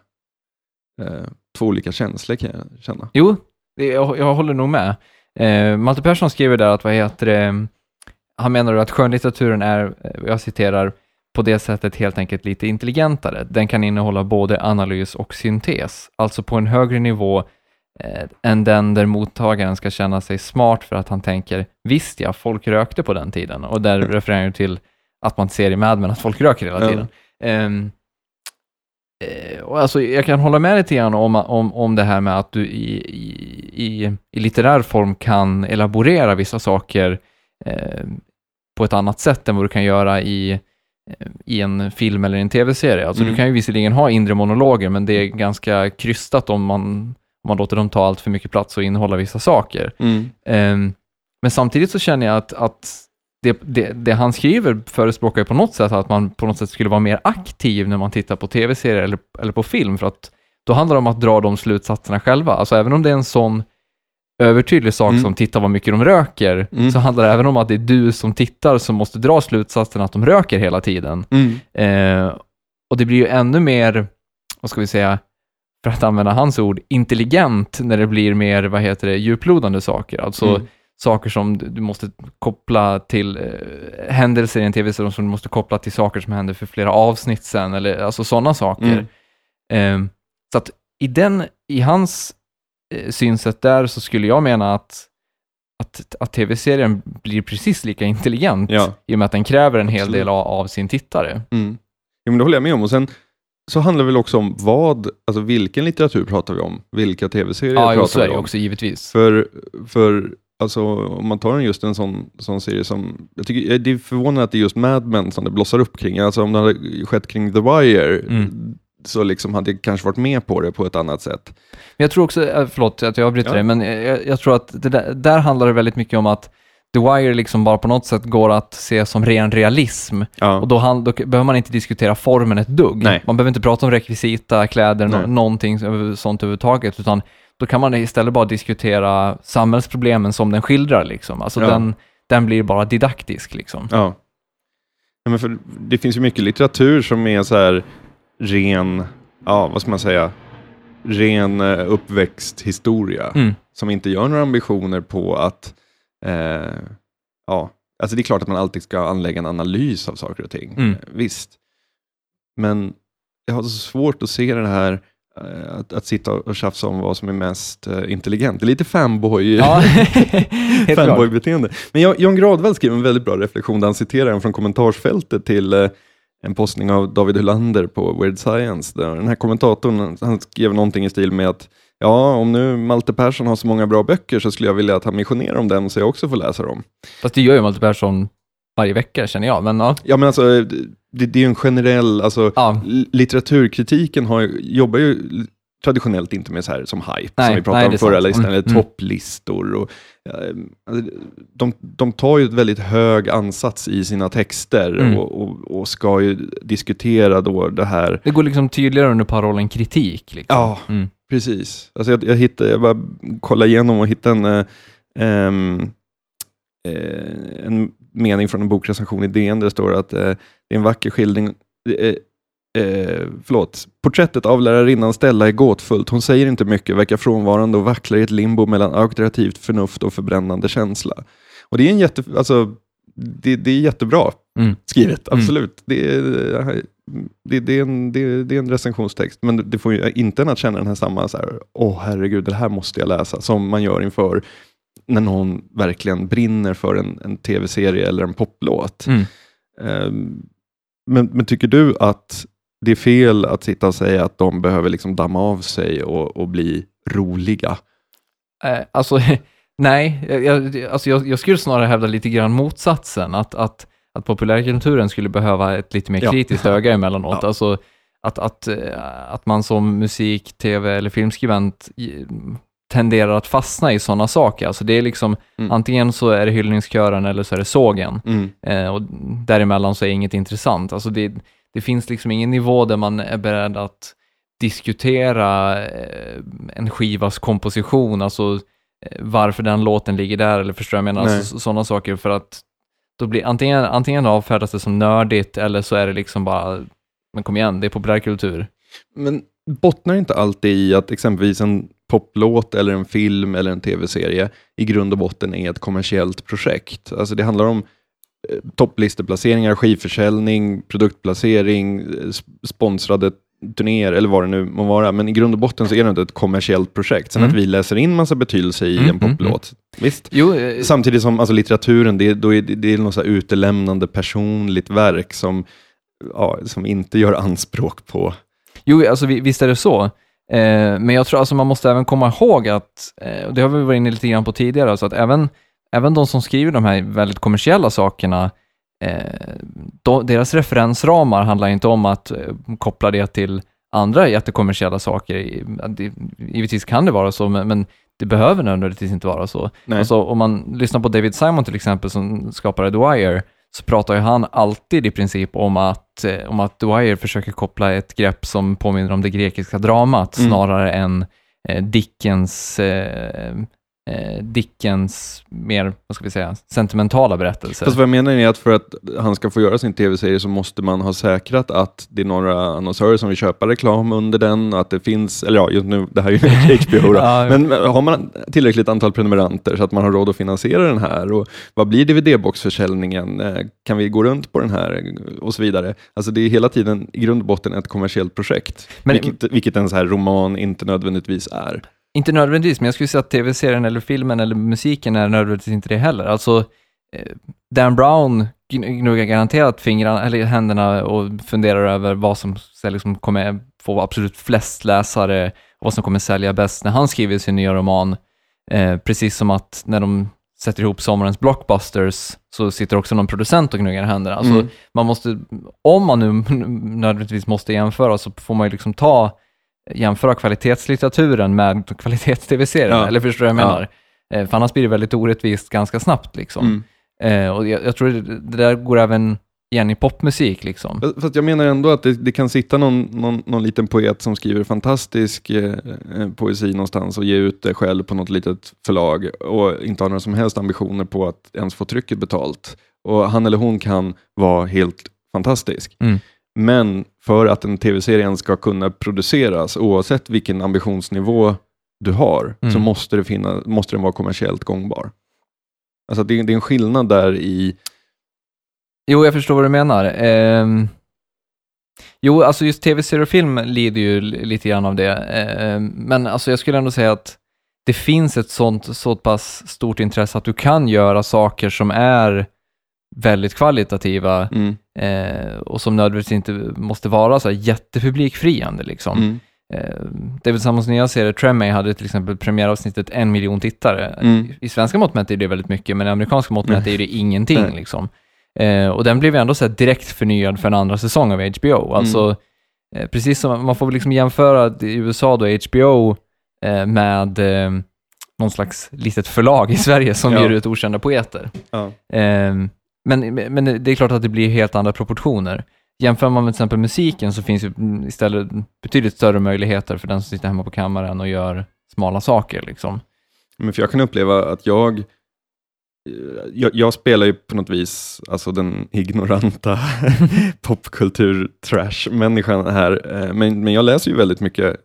eh, två olika känslor kan jag känna. Jo, det, jag, jag håller nog med. Eh, Malte Persson skriver där att, vad heter det, han menar att skönlitteraturen är, eh, jag citerar, på det sättet helt enkelt lite intelligentare. Den kan innehålla både analys och syntes, alltså på en högre nivå eh, än den där mottagaren ska känna sig smart för att han tänker, visst ja, folk rökte på den tiden. Och där refererar han ju till att man ser i Mad Men att folk röker hela tiden. Ehm, eh, och alltså, jag kan hålla med lite grann om, om, om det här med att du i, i, i, litterär form kan elaborera vissa saker eh, på ett annat sätt än vad du kan göra i, eh, i en film eller en tv-serie. Alltså, Mm. Du kan ju visserligen ha inre monologer, men det är ganska krystat om man, om man låter dem ta allt för mycket plats och innehålla vissa saker. Mm. Ehm, men samtidigt så känner jag att, att det, det, det han skriver förespråkar ju på något sätt att man på något sätt skulle vara mer aktiv när man tittar på tv-serier eller, eller på film, för att då handlar det om att dra de slutsatserna själva. Alltså även om det är en sån övertydlig sak Mm. som titta vad mycket de röker, Mm. så handlar det även om att det är du som tittar som måste dra slutsatsen att de röker hela tiden. Mm. Eh, och det blir ju ännu mer, vad ska vi säga, för att använda hans ord, intelligent när det blir mer, vad heter det, djuplodande saker. Alltså Mm. Saker som du måste koppla till eh, händelser i en tv-serie som du måste koppla till saker som händer för flera avsnitt sen, eller alltså sådana saker. Mm. Eh, så att i den, i hans eh, synsätt där så skulle jag mena att att, att tv-serien blir precis lika intelligent Ja. i och med att den kräver en hel Absolut. del av, av sin tittare. Mm. Jo, men det håller jag med om. Och sen så handlar det väl också om vad, alltså vilken litteratur pratar vi om? Vilka tv-serier Ja, pratar vi om? också givetvis. För, för alltså, om man tar en just en sån, sån serie som, jag tycker det är förvånande att det är just Mad Men som det blossar upp kring. Alltså om det hade skett kring The Wire, Mm. så liksom hade jag kanske varit med på det på ett annat sätt. Men jag tror också, eh, förlåt att jag avbryter Ja. dig, men jag, jag tror att det där, där handlar det väldigt mycket om att The Wire liksom bara på något sätt går att se som ren realism. Ja. Och då, han, då behöver man inte diskutera formen ett dugg. Nej. Man behöver inte prata om rekvisita, kläder, no, någonting sånt överhuvudtaget, utan då kan man istället bara diskutera samhällsproblemen som den skildrar. Liksom. Alltså Ja. den, den blir bara didaktisk. Liksom. Ja. ja men för det finns ju mycket litteratur som är så här ren, ja vad ska man säga, ren eh, uppväxthistoria. Mm. Som inte gör några ambitioner på att, eh, ja, alltså det är klart att man alltid ska anlägga en analys av saker och ting. Mm. Visst. Men jag har så svårt att se det här att, att sitta och tjafsa om vad som är mest eh, intelligent. Det är lite fanboy, Ja, fanboy-beteende. Men Jan- Gradvall skrev en väldigt bra reflektion där han citerar en från kommentarsfältet till eh, en postning av David Hylander på Weird Science. Där den här kommentatorn han skrev någonting i stil med att ja, om nu Malte Persson har så många bra böcker så skulle jag vilja att han missionerar om dem så jag också får läsa dem. Fast det gör ju Malte Persson varje vecka, känner jag. Men ja, Ja, men alltså det, det är ju en generell, alltså ja. litteraturkritiken har, jobbar ju traditionellt inte med så här som hype, Nej, som vi pratade nej, om förra listan, Mm, eller mm. topplistor. Och, eh, alltså, de, de tar ju ett väldigt hög ansats i sina texter Mm. och, och, och ska ju diskutera då det här Det går liksom tydligare under parollen kritik. Liksom. Ja, Mm. precis. Alltså jag, jag, hittade, jag bara kollade igenom och hittade en, eh, ehm, eh, en mening från en bokrecension i DN där det står att eh, det är en vacker skildring eh, Eh, förlåt. Porträttet av lärarinnan Stella är gåtfullt. Hon säger inte mycket, verkar frånvarande och vacklar i ett limbo mellan auktoritativt förnuft och förbrännande känsla. Och det är en jätte, alltså, det, det är jättebra Mm. skrivet, Mm. absolut. Det, är, det, det, är en, det, det är en recensionstext, men det får ju inte en att känna den här samma, så här, åh herregud, det här måste jag läsa, som man gör inför när någon verkligen brinner för en, en tv-serie eller en poplåt. Mm. Ehm, men, men tycker du att det är fel att sitta och säga att de behöver liksom damma av sig och, och bli roliga? Eh, alltså, nej, jag, alltså jag, jag skulle snarare hävda lite grann motsatsen, att, att, att populärkulturen skulle behöva ett lite mer Ja. kritiskt öga emellanåt. Ja. Alltså, att, att, eh, att man som musik, tv eller filmskribent i- tenderar att fastna i sådana saker. Alltså det är liksom, Mm. antingen så är det hyllningskören eller så är det sågen. Mm. Eh, och däremellan så är inget intressant. Alltså det, det finns liksom ingen nivå där man är beredd att diskutera eh, en skivas komposition, alltså eh, varför den låten ligger där, eller förstår jag menar, alltså, sådana saker, för att då blir antingen, antingen avfärdas det som nördigt, eller så är det liksom bara, men kom igen, det är populärkultur. Men bottnar inte alltid i att exempelvis en poplåt eller en film eller en tv-serie i grund och botten är ett kommersiellt projekt? Alltså det handlar om eh, topplisteplaceringar, skivförsäljning, produktplacering, eh, sp- sponsrade turnéer eller vad det nu må vara. Men i grund och botten så är det inte ett kommersiellt projekt. Sen Mm. att vi läser in massa betydelse i Mm, en mm, poplåt. Visst? Jo, eh, Samtidigt som alltså, litteraturen, det, då är, det- det är något så här utelämnande personligt verk som, ja, som inte gör anspråk på... Jo, alltså vi- visst är det så. Eh, men jag tror alltså man måste även komma ihåg att, eh, och det har vi varit inne lite grann på tidigare, alltså att även, även de som skriver de här väldigt kommersiella sakerna, eh, då, deras referensramar handlar inte om att eh, koppla det till andra jättekommersiella saker. Det, givetvis kan det vara så, men, men det behöver nödvändigtvis inte vara så. Nej. Alltså, om man lyssnar på David Simon till exempel, som skapade The Wire, så pratar ju han alltid i princip om att, eh, om att Wire försöker koppla ett grepp som påminner om det grekiska dramat Mm. snarare än eh, Dickens, eh, Dickens mer, vad ska vi säga, sentimentala berättelser. Fast vad jag menar är att för att han ska få göra sin tv-serie så måste man ha säkrat att det är några annonsörer som vill köpa reklam under den, att det finns, eller ja, just nu, det här är ju HBO då. Ja. Men har man tillräckligt antal prenumeranter så att man har råd att finansiera den här och vad blir DVD-boxförsäljningen? Eh, Kan vi gå runt på den här och så vidare? Alltså det är hela tiden i grund och botten ett kommersiellt projekt, Men- vilket, vilket en så här roman inte nödvändigtvis är. Inte nödvändigtvis, men jag skulle säga att tv-serien eller filmen eller musiken är nödvändigtvis inte det heller. Alltså, eh, Dan Brown gn- gnuggar garanterat fingrarna, eller händerna och funderar över vad som liksom kommer få absolut flest läsare och vad som kommer sälja bäst när han skriver sin nya roman. Eh, precis som att när de sätter ihop sommarens blockbusters så sitter också någon producent och gnuggar händerna. Alltså, Mm. man måste, om man nu nödvändigtvis måste jämföra så får man ju liksom ta jämföra kvalitetslitteraturen med kvalitets-tv-serien, Ja. eller förstår du vad jag Ja. menar? Eh, För annars blir det väldigt orättvist ganska snabbt liksom. Mm. Eh, och jag, jag tror det, det där går även igen i popmusik liksom. Fast- Fast jag menar ändå att det, det kan sitta någon, någon, någon liten poet som skriver fantastisk eh, eh, poesi någonstans och ger ut det själv på något litet förlag och inte har några som helst ambitioner på att ens få trycket betalt. Och han eller hon kan vara helt fantastisk. Mm. Men för att en tv-serien ska kunna produceras, oavsett vilken ambitionsnivå du har, Mm. så måste, det finna, måste den vara kommersiellt gångbar. Alltså det, är- det är en skillnad där i Jo, jag förstår vad du menar. Ehm, jo, alltså just tv-serier och film lider ju li- lite grann av det. Ehm, men alltså jag skulle ändå säga att det finns ett sånt så pass stort intresse att du kan göra saker som är väldigt kvalitativa mm, eh, och som nödvändigtvis inte måste vara så här jättepublikfriande liksom. mm, Eh, David Simons nya serie Tremay hade till exempel premiäravsnittet en miljon tittare. Mm. I svenska mått mätt är det väldigt mycket, men i amerikanska mått mätt är det ingenting. Liksom. Eh, och den blev ju ändå så direkt förnyad för en andra säsong av HBO. Alltså, eh, precis som man får väl liksom jämföra i USA då HBO eh, med eh, någon slags litet förlag i Sverige som Ja. ger ut okända poeter. Ja. Men, men det är klart att det blir helt andra proportioner. Jämför man med till exempel musiken så finns ju istället betydligt större möjligheter för den som sitter hemma på kammaren och gör smala saker. Liksom. Men för jag kan uppleva att jag, jag, jag spelar ju på något vis alltså den ignoranta popkultur-trash-människan här, eh, men, men jag läser ju väldigt mycket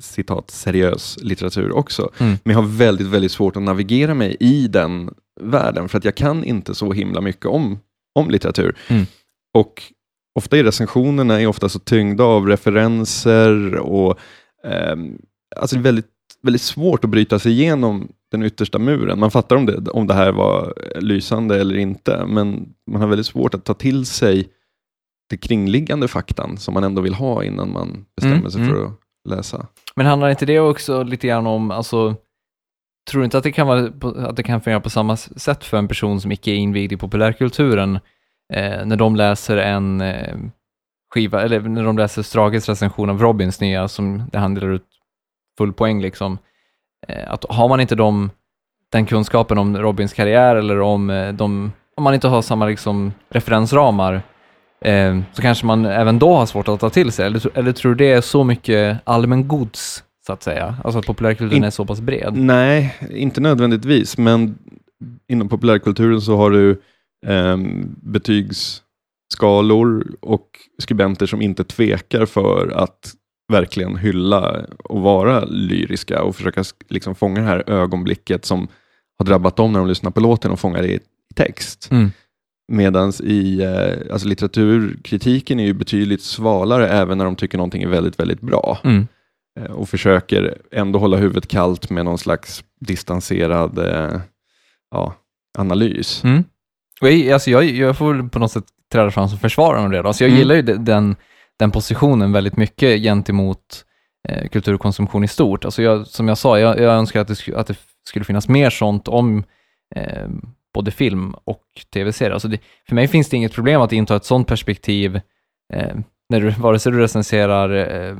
citat seriös litteratur också. Mm. Men jag har väldigt, väldigt svårt att navigera mig i den världen, för att jag kan inte så himla mycket om, om litteratur. Mm. Och ofta är recensionerna är ofta så tyngda av referenser och ehm, alltså väldigt, väldigt svårt att bryta sig igenom den yttersta muren. Man fattar om det, om det här var lysande eller inte, men man har väldigt svårt att ta till sig det kringliggande faktan som man ändå vill ha innan man bestämmer Mm, sig mm. för att läsa. Men handlar inte det också lite grann om, alltså, tror du inte att det kan, vara, på- att det kan fungera på samma sätt för en person som icke är invigd i populärkulturen, eh, när de läser en eh, skiva, eller när de läser Strages recension av Robins nya, som det han delar ut full poäng liksom, eh, att har man inte de, den kunskapen om Robins karriär eller om eh, de, om man inte har samma liksom referensramar, eh, så kanske man även då har svårt att ta till sig. Eller, eller tror du det är så mycket allmängods, så att säga? Alltså att populärkulturen In- är så pass bred? Nej, inte nödvändigtvis, men inom populärkulturen så har du ehm, betygsskalor och skribenter som inte tvekar för att verkligen hylla och vara lyriska och försöka liksom fånga det här ögonblicket som har drabbat dem när de lyssnar på låten och fångar det i i text. Mm. Medan i eh, alltså litteraturkritiken är ju betydligt svalare även när de tycker någonting är väldigt, väldigt bra. Mm. Eh, och försöker ändå hålla huvudet kallt med någon slags distanserad eh, ja, analys. Mm. Jag, alltså jag, jag får väl på något sätt träda fram som försvarare av det. då. Alltså jag Mm. gillar ju de- den, den positionen väldigt mycket gentemot eh, kulturkonsumtion i stort. Alltså jag, som jag sa, jag, jag önskar att det, att det skulle finnas mer sånt om eh, både film och tv-serier. Alltså det, för mig finns det inget problem att inta ett sånt perspektiv eh, när du, vare sig du recenserar eh,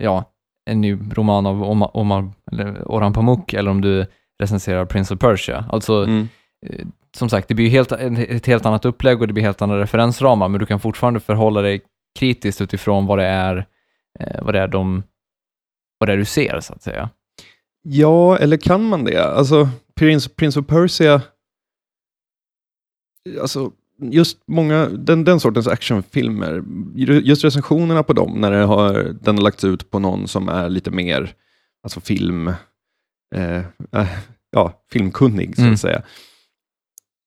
ja, en ny roman av Omar, Omar eller Orhan Pamuk eller om du recenserar Prince of Persia. Alltså, Mm. eh, som sagt, det blir ju helt, ett helt annat upplägg och det blir helt andra referensramar, men du kan fortfarande förhålla dig kritiskt utifrån vad det är, eh, vad det är, de, vad det är du ser, så att säga. Ja, eller kan man det? Alltså, Prince, Prince of Persia, alltså, just många, den, den sortens actionfilmer, just recensionerna på dem, när det har, den har lagts ut på någon som är lite mer alltså film, eh, eh, ja, filmkunnig, så Mm. att säga.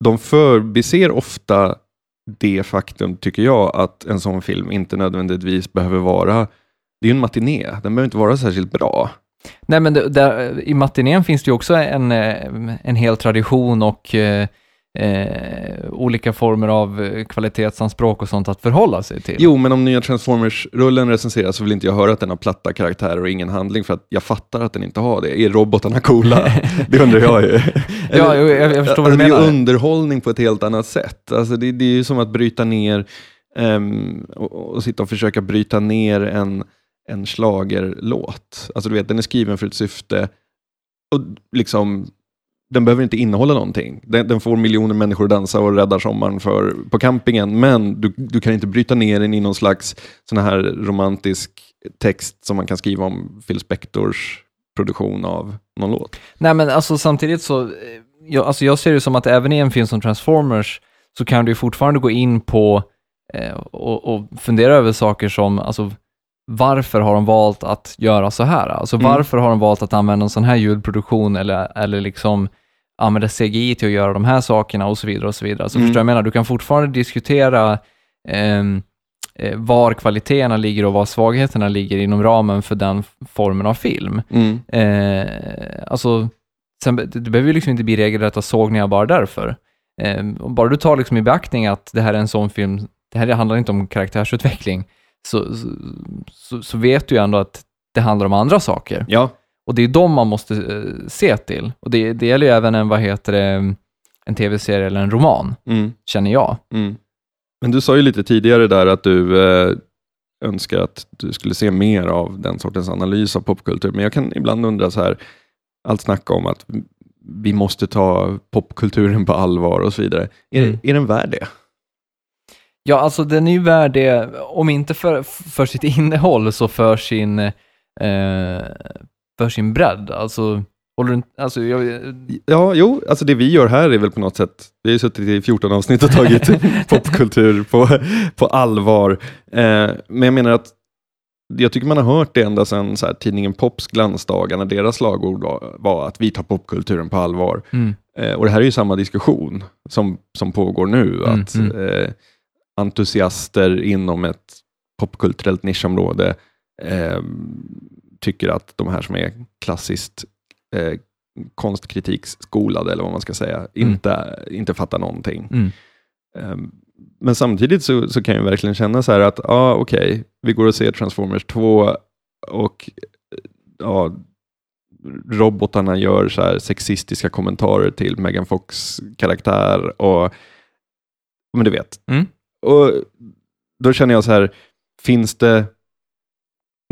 De förbiser ofta det faktum, tycker jag, att en sån film inte nödvändigtvis behöver vara, det är ju en matiné, den behöver inte vara särskilt bra. Nej, men det, där, i matinén finns det ju också en, eh, en hel tradition och eh, eh, olika former av eh, kvalitetsanspråk och sånt att förhålla sig till. Jo, men om nya Transformers-rullen recenseras så vill inte jag höra att den har platta karaktärer och ingen handling, för att jag fattar att den inte har det. Är robotarna coola? det undrar jag ju. Ja, jo, jag- jag förstår vad du alltså, Det är menar. ju underhållning på ett helt annat sätt. Alltså, det, det är ju som att bryta ner ehm, och, och sitta och försöka bryta ner en, en schlagerlåt. Alltså, du vet, den är skriven för ett syfte och liksom den behöver inte innehålla någonting. Den, den får miljoner människor att dansa och räddar sommaren för, på campingen, men du, du kan inte bryta ner den i någon slags sån här romantisk text som man kan skriva om Phil Spectors produktion av någon låt. Nej, men alltså samtidigt så, eh, jag, alltså jag ser det som att även i en film som Transformers så kan du fortfarande gå in på eh, och, och fundera över saker som, alltså varför har de valt att göra så här? Alltså Mm. varför har de valt att använda en sån här ljudproduktion eller, eller liksom använda CGI till att göra de här sakerna och så vidare och så vidare. Så Mm. förstår jag menar? Du kan fortfarande diskutera ehm, eh, var kvaliteterna ligger och var svagheterna ligger inom ramen för den formen av film. Mm. Eh, alltså, sen, det, behöver ju liksom inte bli regelrätta sågningar bara därför. Eh, bara du tar liksom i beaktning att det här är en sån film, det här handlar inte om karaktärsutveckling, så, så, så, vet du ju ändå att det handlar om andra saker. Ja, Och det är de man måste eh, se till. Och det, det gäller ju även en, vad heter det, en tv-serie eller en roman, mm. känner jag. Mm. Men du sa ju lite tidigare där att du, eh, önskar att du skulle se mer av den sortens analys av popkultur. Men jag kan ibland undra så här, allt snack om att vi måste ta popkulturen på allvar och så vidare. Är, Mm. är den värd det? Ja, alltså den är ju värd det, om inte för, för sitt innehåll, så för sin, eh, för sin bredd. Alltså, håller du alltså jag, Ja, jo, alltså det vi gör här är väl på något sätt, vi har ju suttit i 14 avsnitt och tagit popkultur på, på allvar. Eh, men jag menar att jag tycker man har hört det ända sedan så här, tidningen Pops glansdagar, när deras slagord var, var att vi tar popkulturen på allvar. mm, Eh, och det här är ju samma diskussion som, som pågår nu, Mm, att mm. Eh, entusiaster inom ett popkulturellt nischområde eh, tycker att de här som är klassiskt eh, konstkritikskolade, eller vad man ska säga, inte, inte fattar någonting. mm, Eh, men samtidigt så, så kan jag verkligen känna så här att, ja ah, okej, vi går och ser Transformers 2 och ja, robotarna gör så här sexistiska kommentarer till Megan Fox karaktär och men du vet. Mm. Och då känner jag så här, finns det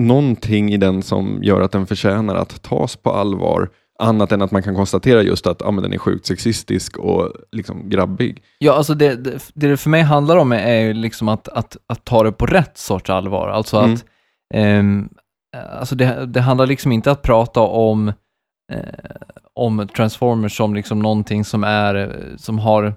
någonting i den som gör att den förtjänar att tas på allvar, annat än att man kan konstatera just att ah, men den är sjukt sexistisk och liksom grabbig. Ja, alltså det, det, det för mig handlar om är ju liksom att, att, att ta det på rätt sorts allvar. Alltså Mm. att, ehm, alltså det, det handlar liksom inte att prata om, eh, om Transformers som liksom någonting som är, som har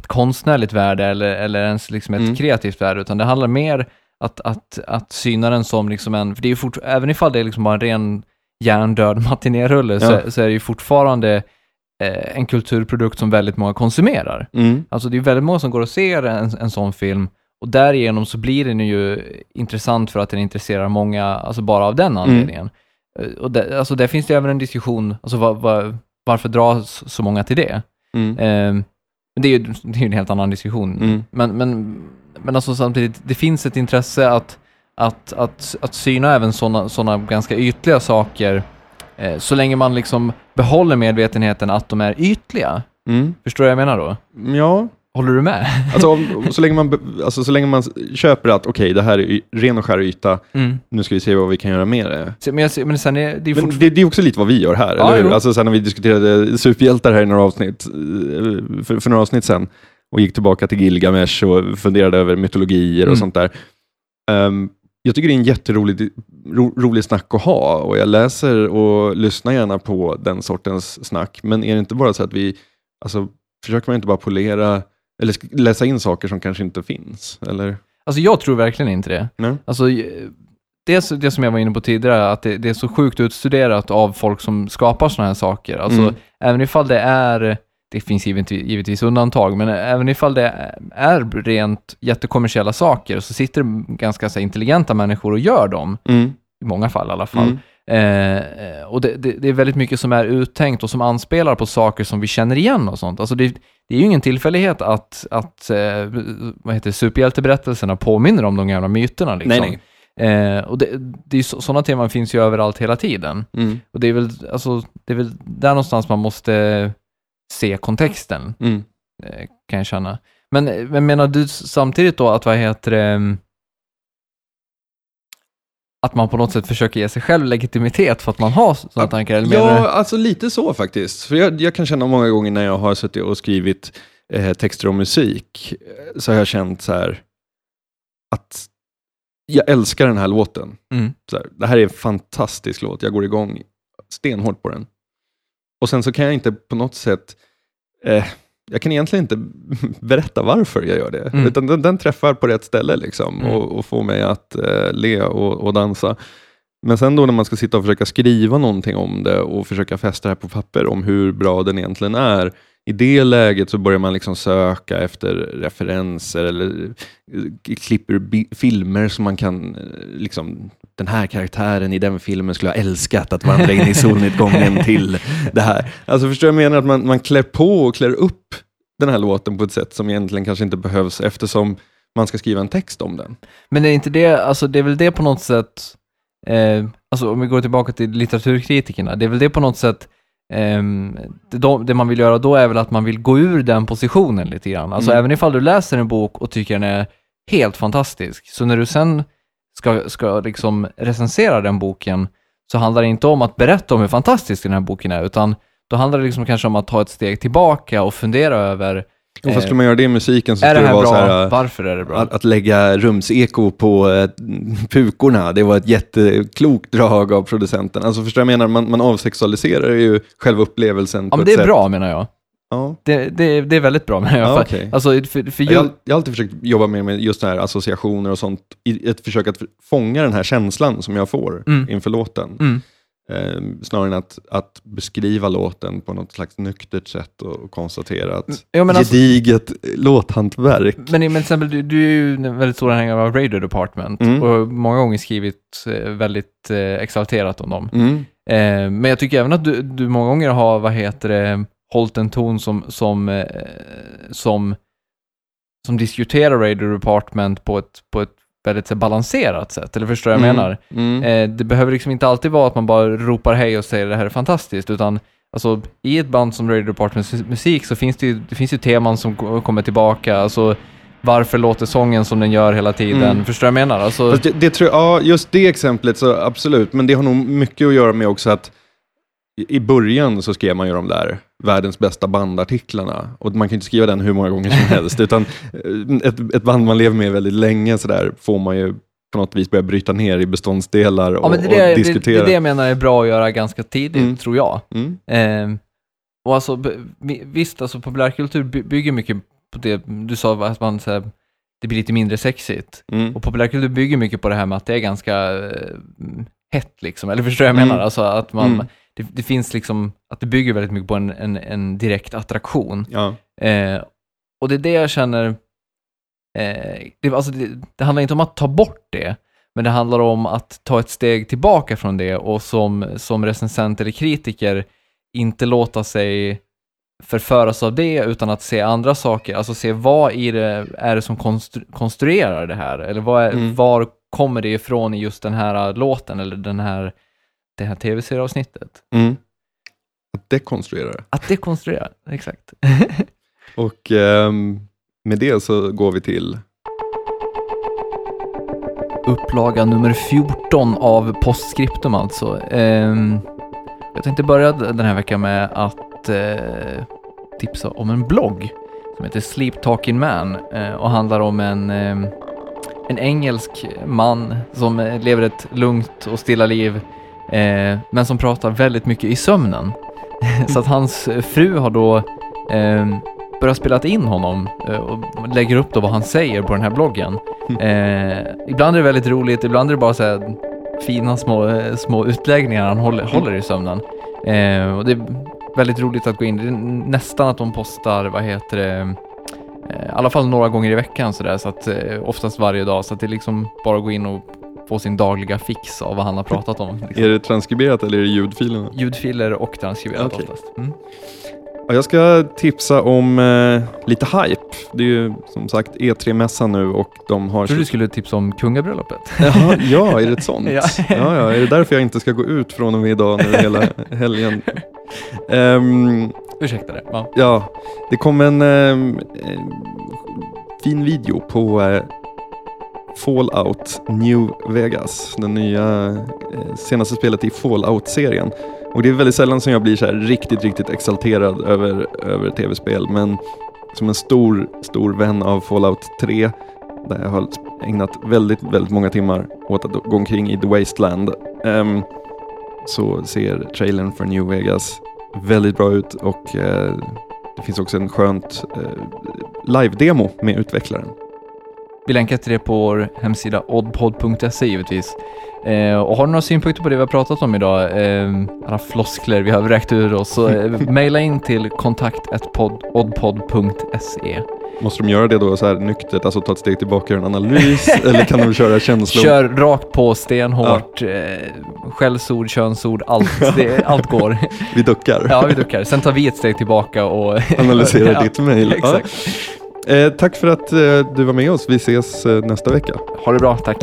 ett konstnärligt värde eller, eller ens liksom ett Mm. kreativt värde, utan det handlar mer att, att, att syna den som liksom en, för det är ju fort, även ifall det är liksom bara en ren hjärndöd matinérulle, så, Ja. så är det ju fortfarande eh, en kulturprodukt som väldigt många konsumerar. Mm. Alltså det är väldigt många som går och ser en, en sån film och därigenom så blir den ju intressant för att den intresserar många, alltså bara av den anledningen. Eh, Och det, alltså där finns det även en diskussion, alltså var, var, varför dras så många till det? Mm. Eh, men det är ju det är ju en helt annan diskussion. Mm. Men, men, men alltså samtidigt, det finns ett intresse att, att, att, att syna även sådana såna ganska ytliga saker, eh, så länge man liksom behåller medvetenheten att de är ytliga. Mm. Förstår du vad jag menar då? Ja, Håller du med? alltså, om, så, länge man, alltså, så länge man köper att okej, det här är ren och skär yta, Mm. nu ska vi se vad vi kan göra med det. Så- Men, jag, men sen är det är Men det, det är också lite vad vi gör här, Ja, eller hur? Alltså sen när vi diskuterade superhjältar här i några avsnitt, eh, för, för några avsnitt sen, och gick tillbaka till Gilgamesh och funderade över mytologier och Mm. sånt där. Ehm, jag tycker det är en jätterolig ro, rolig snack att ha och jag läser och lyssnar gärna på den sortens snack. Men är det inte bara så att vi, alltså försöker man inte bara polera eller läsa in saker som kanske inte finns? Eller? Alltså jag tror verkligen inte det. Nej? Alltså, eh, dels det som jag var inne på tidigare, att det, det är så sjukt utstuderat av folk som skapar sådana här saker. Alltså, Mm. även ifall det är, det finns givetvis, givetvis undantag, men även ifall det är rent jättekommersiella saker, så sitter det ganska så intelligenta människor och gör dem, Mm. i många fall i alla fall. Mm. Eh, eh, och det, det, det är väldigt mycket som är uttänkt och som anspelar på saker som vi känner igen och sånt. Alltså det, det är ju ingen tillfällighet att, att eh, vad heter superhjälteberättelserna påminner om de gamla myterna. Liksom. Nej, nej. Eh, och det, det är så, sådana teman finns ju överallt hela tiden. Mm. Och det är, väl, alltså, det är väl där någonstans man måste se kontexten, Mm. eh, kan jag känna. Men, men menar du samtidigt då att, vad heter det, att man på något sätt försöker ge sig själv legitimitet för att man har sådana tankar? Eller Ja, alltså lite så faktiskt. För jag, jag kan känna många gånger när jag har suttit och skrivit eh, texter och musik, eh, så har jag känt så här att jag älskar den här låten. Mm. Så här, det här är en fantastisk låt, jag går igång stenhårt på den. Och sen så kan jag inte på något sätt, eh, jag kan egentligen inte berätta varför jag gör det, Mm. utan den, den träffar på rätt ställe liksom, Mm. och, och får mig att eh, le och, och dansa. Men sen då när man ska sitta och försöka skriva någonting om det och försöka fästa det här på papper om hur bra den egentligen är, i det läget så börjar man liksom söka efter referenser eller eh, klipper bi- filmer som man kan, eh, liksom, den här karaktären i den filmen skulle ha älskat att vandra in i solnedgången till det här. Alltså förstår jag menar att man, man klär på och klär upp den här låten på ett sätt som egentligen kanske inte behövs eftersom man ska skriva en text om den. Men är inte det, alltså det är väl det på något sätt, eh, alltså om vi går tillbaka till litteraturkritikerna, det är väl det på något sätt, ehm, det, de, det man vill göra då är väl att man vill gå ur den positionen lite grann. Alltså Mm. även ifall du läser en bok och tycker den är helt fantastisk, så när du sen ska, ska liksom recensera den boken så handlar det inte om att berätta om hur fantastisk den här boken är, utan då handlar det liksom kanske om att ta ett steg tillbaka och fundera över Och vad skulle man göra det i musiken så är det skulle det här vara bra? så här, äh, Varför är det bra? att, att lägga rumseko på eh, pukorna, det var ett jätteklokt drag av producenten. Alltså förstår jag menar? Man, man avsexualiserar ju själva upplevelsen ja, men det är sätt. bra menar jag. Ja. Det, det, det är väldigt bra menar jag. Ja, okej. alltså, för, för Jag, har- jag har alltid försökt jobba mer med just det här associationer och sånt, i ett försök att fånga den här känslan som jag får Mm. inför låten. mm, Eh, snarare än att, att beskriva låten på något slags nyktert sätt och, och konstatera att ja, men alltså- gediget låthantverk. Men, men till exempel, du, du är ju en väldigt stor anhängare av Radio Department Mm. och många gånger skrivit eh, väldigt eh, exalterat om dem. Mm. Eh, men jag tycker även att du, du många gånger har, vad heter det, hållit en ton som, som, eh, som, som diskuterar Radio Department på ett, på ett väldigt så, balanserat sätt. Eller förstår du vad jag Mm. menar? Mm. Eh, det behöver liksom inte alltid vara att man bara ropar hej och säger det här är fantastiskt, utan alltså, i ett band som Radio Departments musik så finns det ju, det finns ju teman som ko- kommer tillbaka. Alltså, varför låter sången som den gör hela tiden? Mm. Förstår du vad jag menar? Alltså, det, det tror jag, ja, just det exemplet så absolut, men det har nog mycket att göra med också att i- början så skrev man ju de där världens bästa bandartiklarna. Och man kan ju inte skriva den hur många gånger som helst, utan eh, ett, ett band man lever med väldigt länge så där får man ju på något vis börja bryta ner i beståndsdelar och, ja, det, och det, diskutera. det är det jag menar är bra att göra ganska tidigt, Mm. tror jag. Mm. Eh, och alltså, visst, alltså populärkultur by- bygger mycket på det, du sa att man, så här, det blir lite mindre sexigt. Mm. Och populärkultur bygger mycket på det här med att det är ganska eh, hett liksom, eller förstår du vad jag Mm. menar? Alltså att man, Mm. Det, det finns liksom, att det bygger väldigt mycket på en, en, en direkt attraktion. Ja. Eh, och det är det jag känner, eh, det, alltså det, det handlar inte om att ta bort det, men det handlar om att ta ett steg tillbaka från det och som, som recensent eller kritiker inte låta sig förföras av det utan att se andra saker, alltså se vad i det är det som konstru- konstruerar det här, eller vad är, Mm. var kommer det ifrån i just den här låten eller den här, det här tv-serieavsnittet. Mm. Att dekonstruera det. Att det konstruerar, exakt. Och ehm, med det så går vi till upplaga nummer 14 av Postscriptum alltså. Ehm, jag tänkte börja den här veckan med att eh, tipsa om en blogg som heter Sleep Talking Man eh, och handlar om en, eh, en engelsk man som lever ett lugnt och stilla liv eh, men som pratar väldigt mycket i sömnen. Så att hans fru har då eh, börjat spela in honom eh, och lägger upp då vad han säger på den här bloggen. Eh, ibland är det väldigt roligt, ibland är det bara så här fina små, eh, små utläggningar han håller, håller i sömnen. Eh, och det är väldigt roligt att gå in. Det är nästan att de postar, vad heter det, eh, i alla fall några gånger i veckan sådär, så att eh, oftast varje dag, så att det är liksom bara att gå in och få sin dagliga fix av vad han har pratat om. Liksom. Är det transkriberat eller är det ljudfilerna? Ljudfiler och transkriberat Okej. oftast. Mm. Ja, jag ska tipsa om eh, lite hype. Det är ju som sagt E3-mässan nu och de har... Jag trodde du skulle tipsa om kungabröllopet. Jaha, ja, är det ett sånt? Ja. ja. Ja, Är det därför jag inte ska gå ut från och med idag nu hela helgen? Ehm, Ursäkta det. Ja. ja, det kom en eh, fin video på eh, Fallout New Vegas, det nya eh, senaste spelet i Fallout-serien. Och det är väldigt sällan som jag blir så här riktigt, riktigt exalterad över, över tv-spel, men som en stor, stor vän av Fallout 3, där jag har ägnat väldigt, väldigt många timmar åt att gå omkring i The Wasteland, um, så ser trailern för New Vegas väldigt bra ut och uh, det finns också en skönt eh, live-demo med utvecklaren. Vi länkar till det på vår hemsida oddpod.se givetvis. Eh, och har du några synpunkter på det vi har pratat om idag, eh, alla floskler vi har räckt ur oss, så eh, mejla in till kontakt.oddpod.se. Måste de göra det då så här nyktert, alltså ta ett steg tillbaka och göra en analys, eller kan de köra känslor? Kör rakt på, stenhårt, eh, skällsord, könsord, allt, det, allt går. Vi duckar. Ja, vi duckar. Sen tar vi ett steg tillbaka och... Analyserar Ja, ditt mejl. Ja. Eh, tack för att eh, du var med oss. Vi ses eh, nästa vecka. Ha det bra, tack.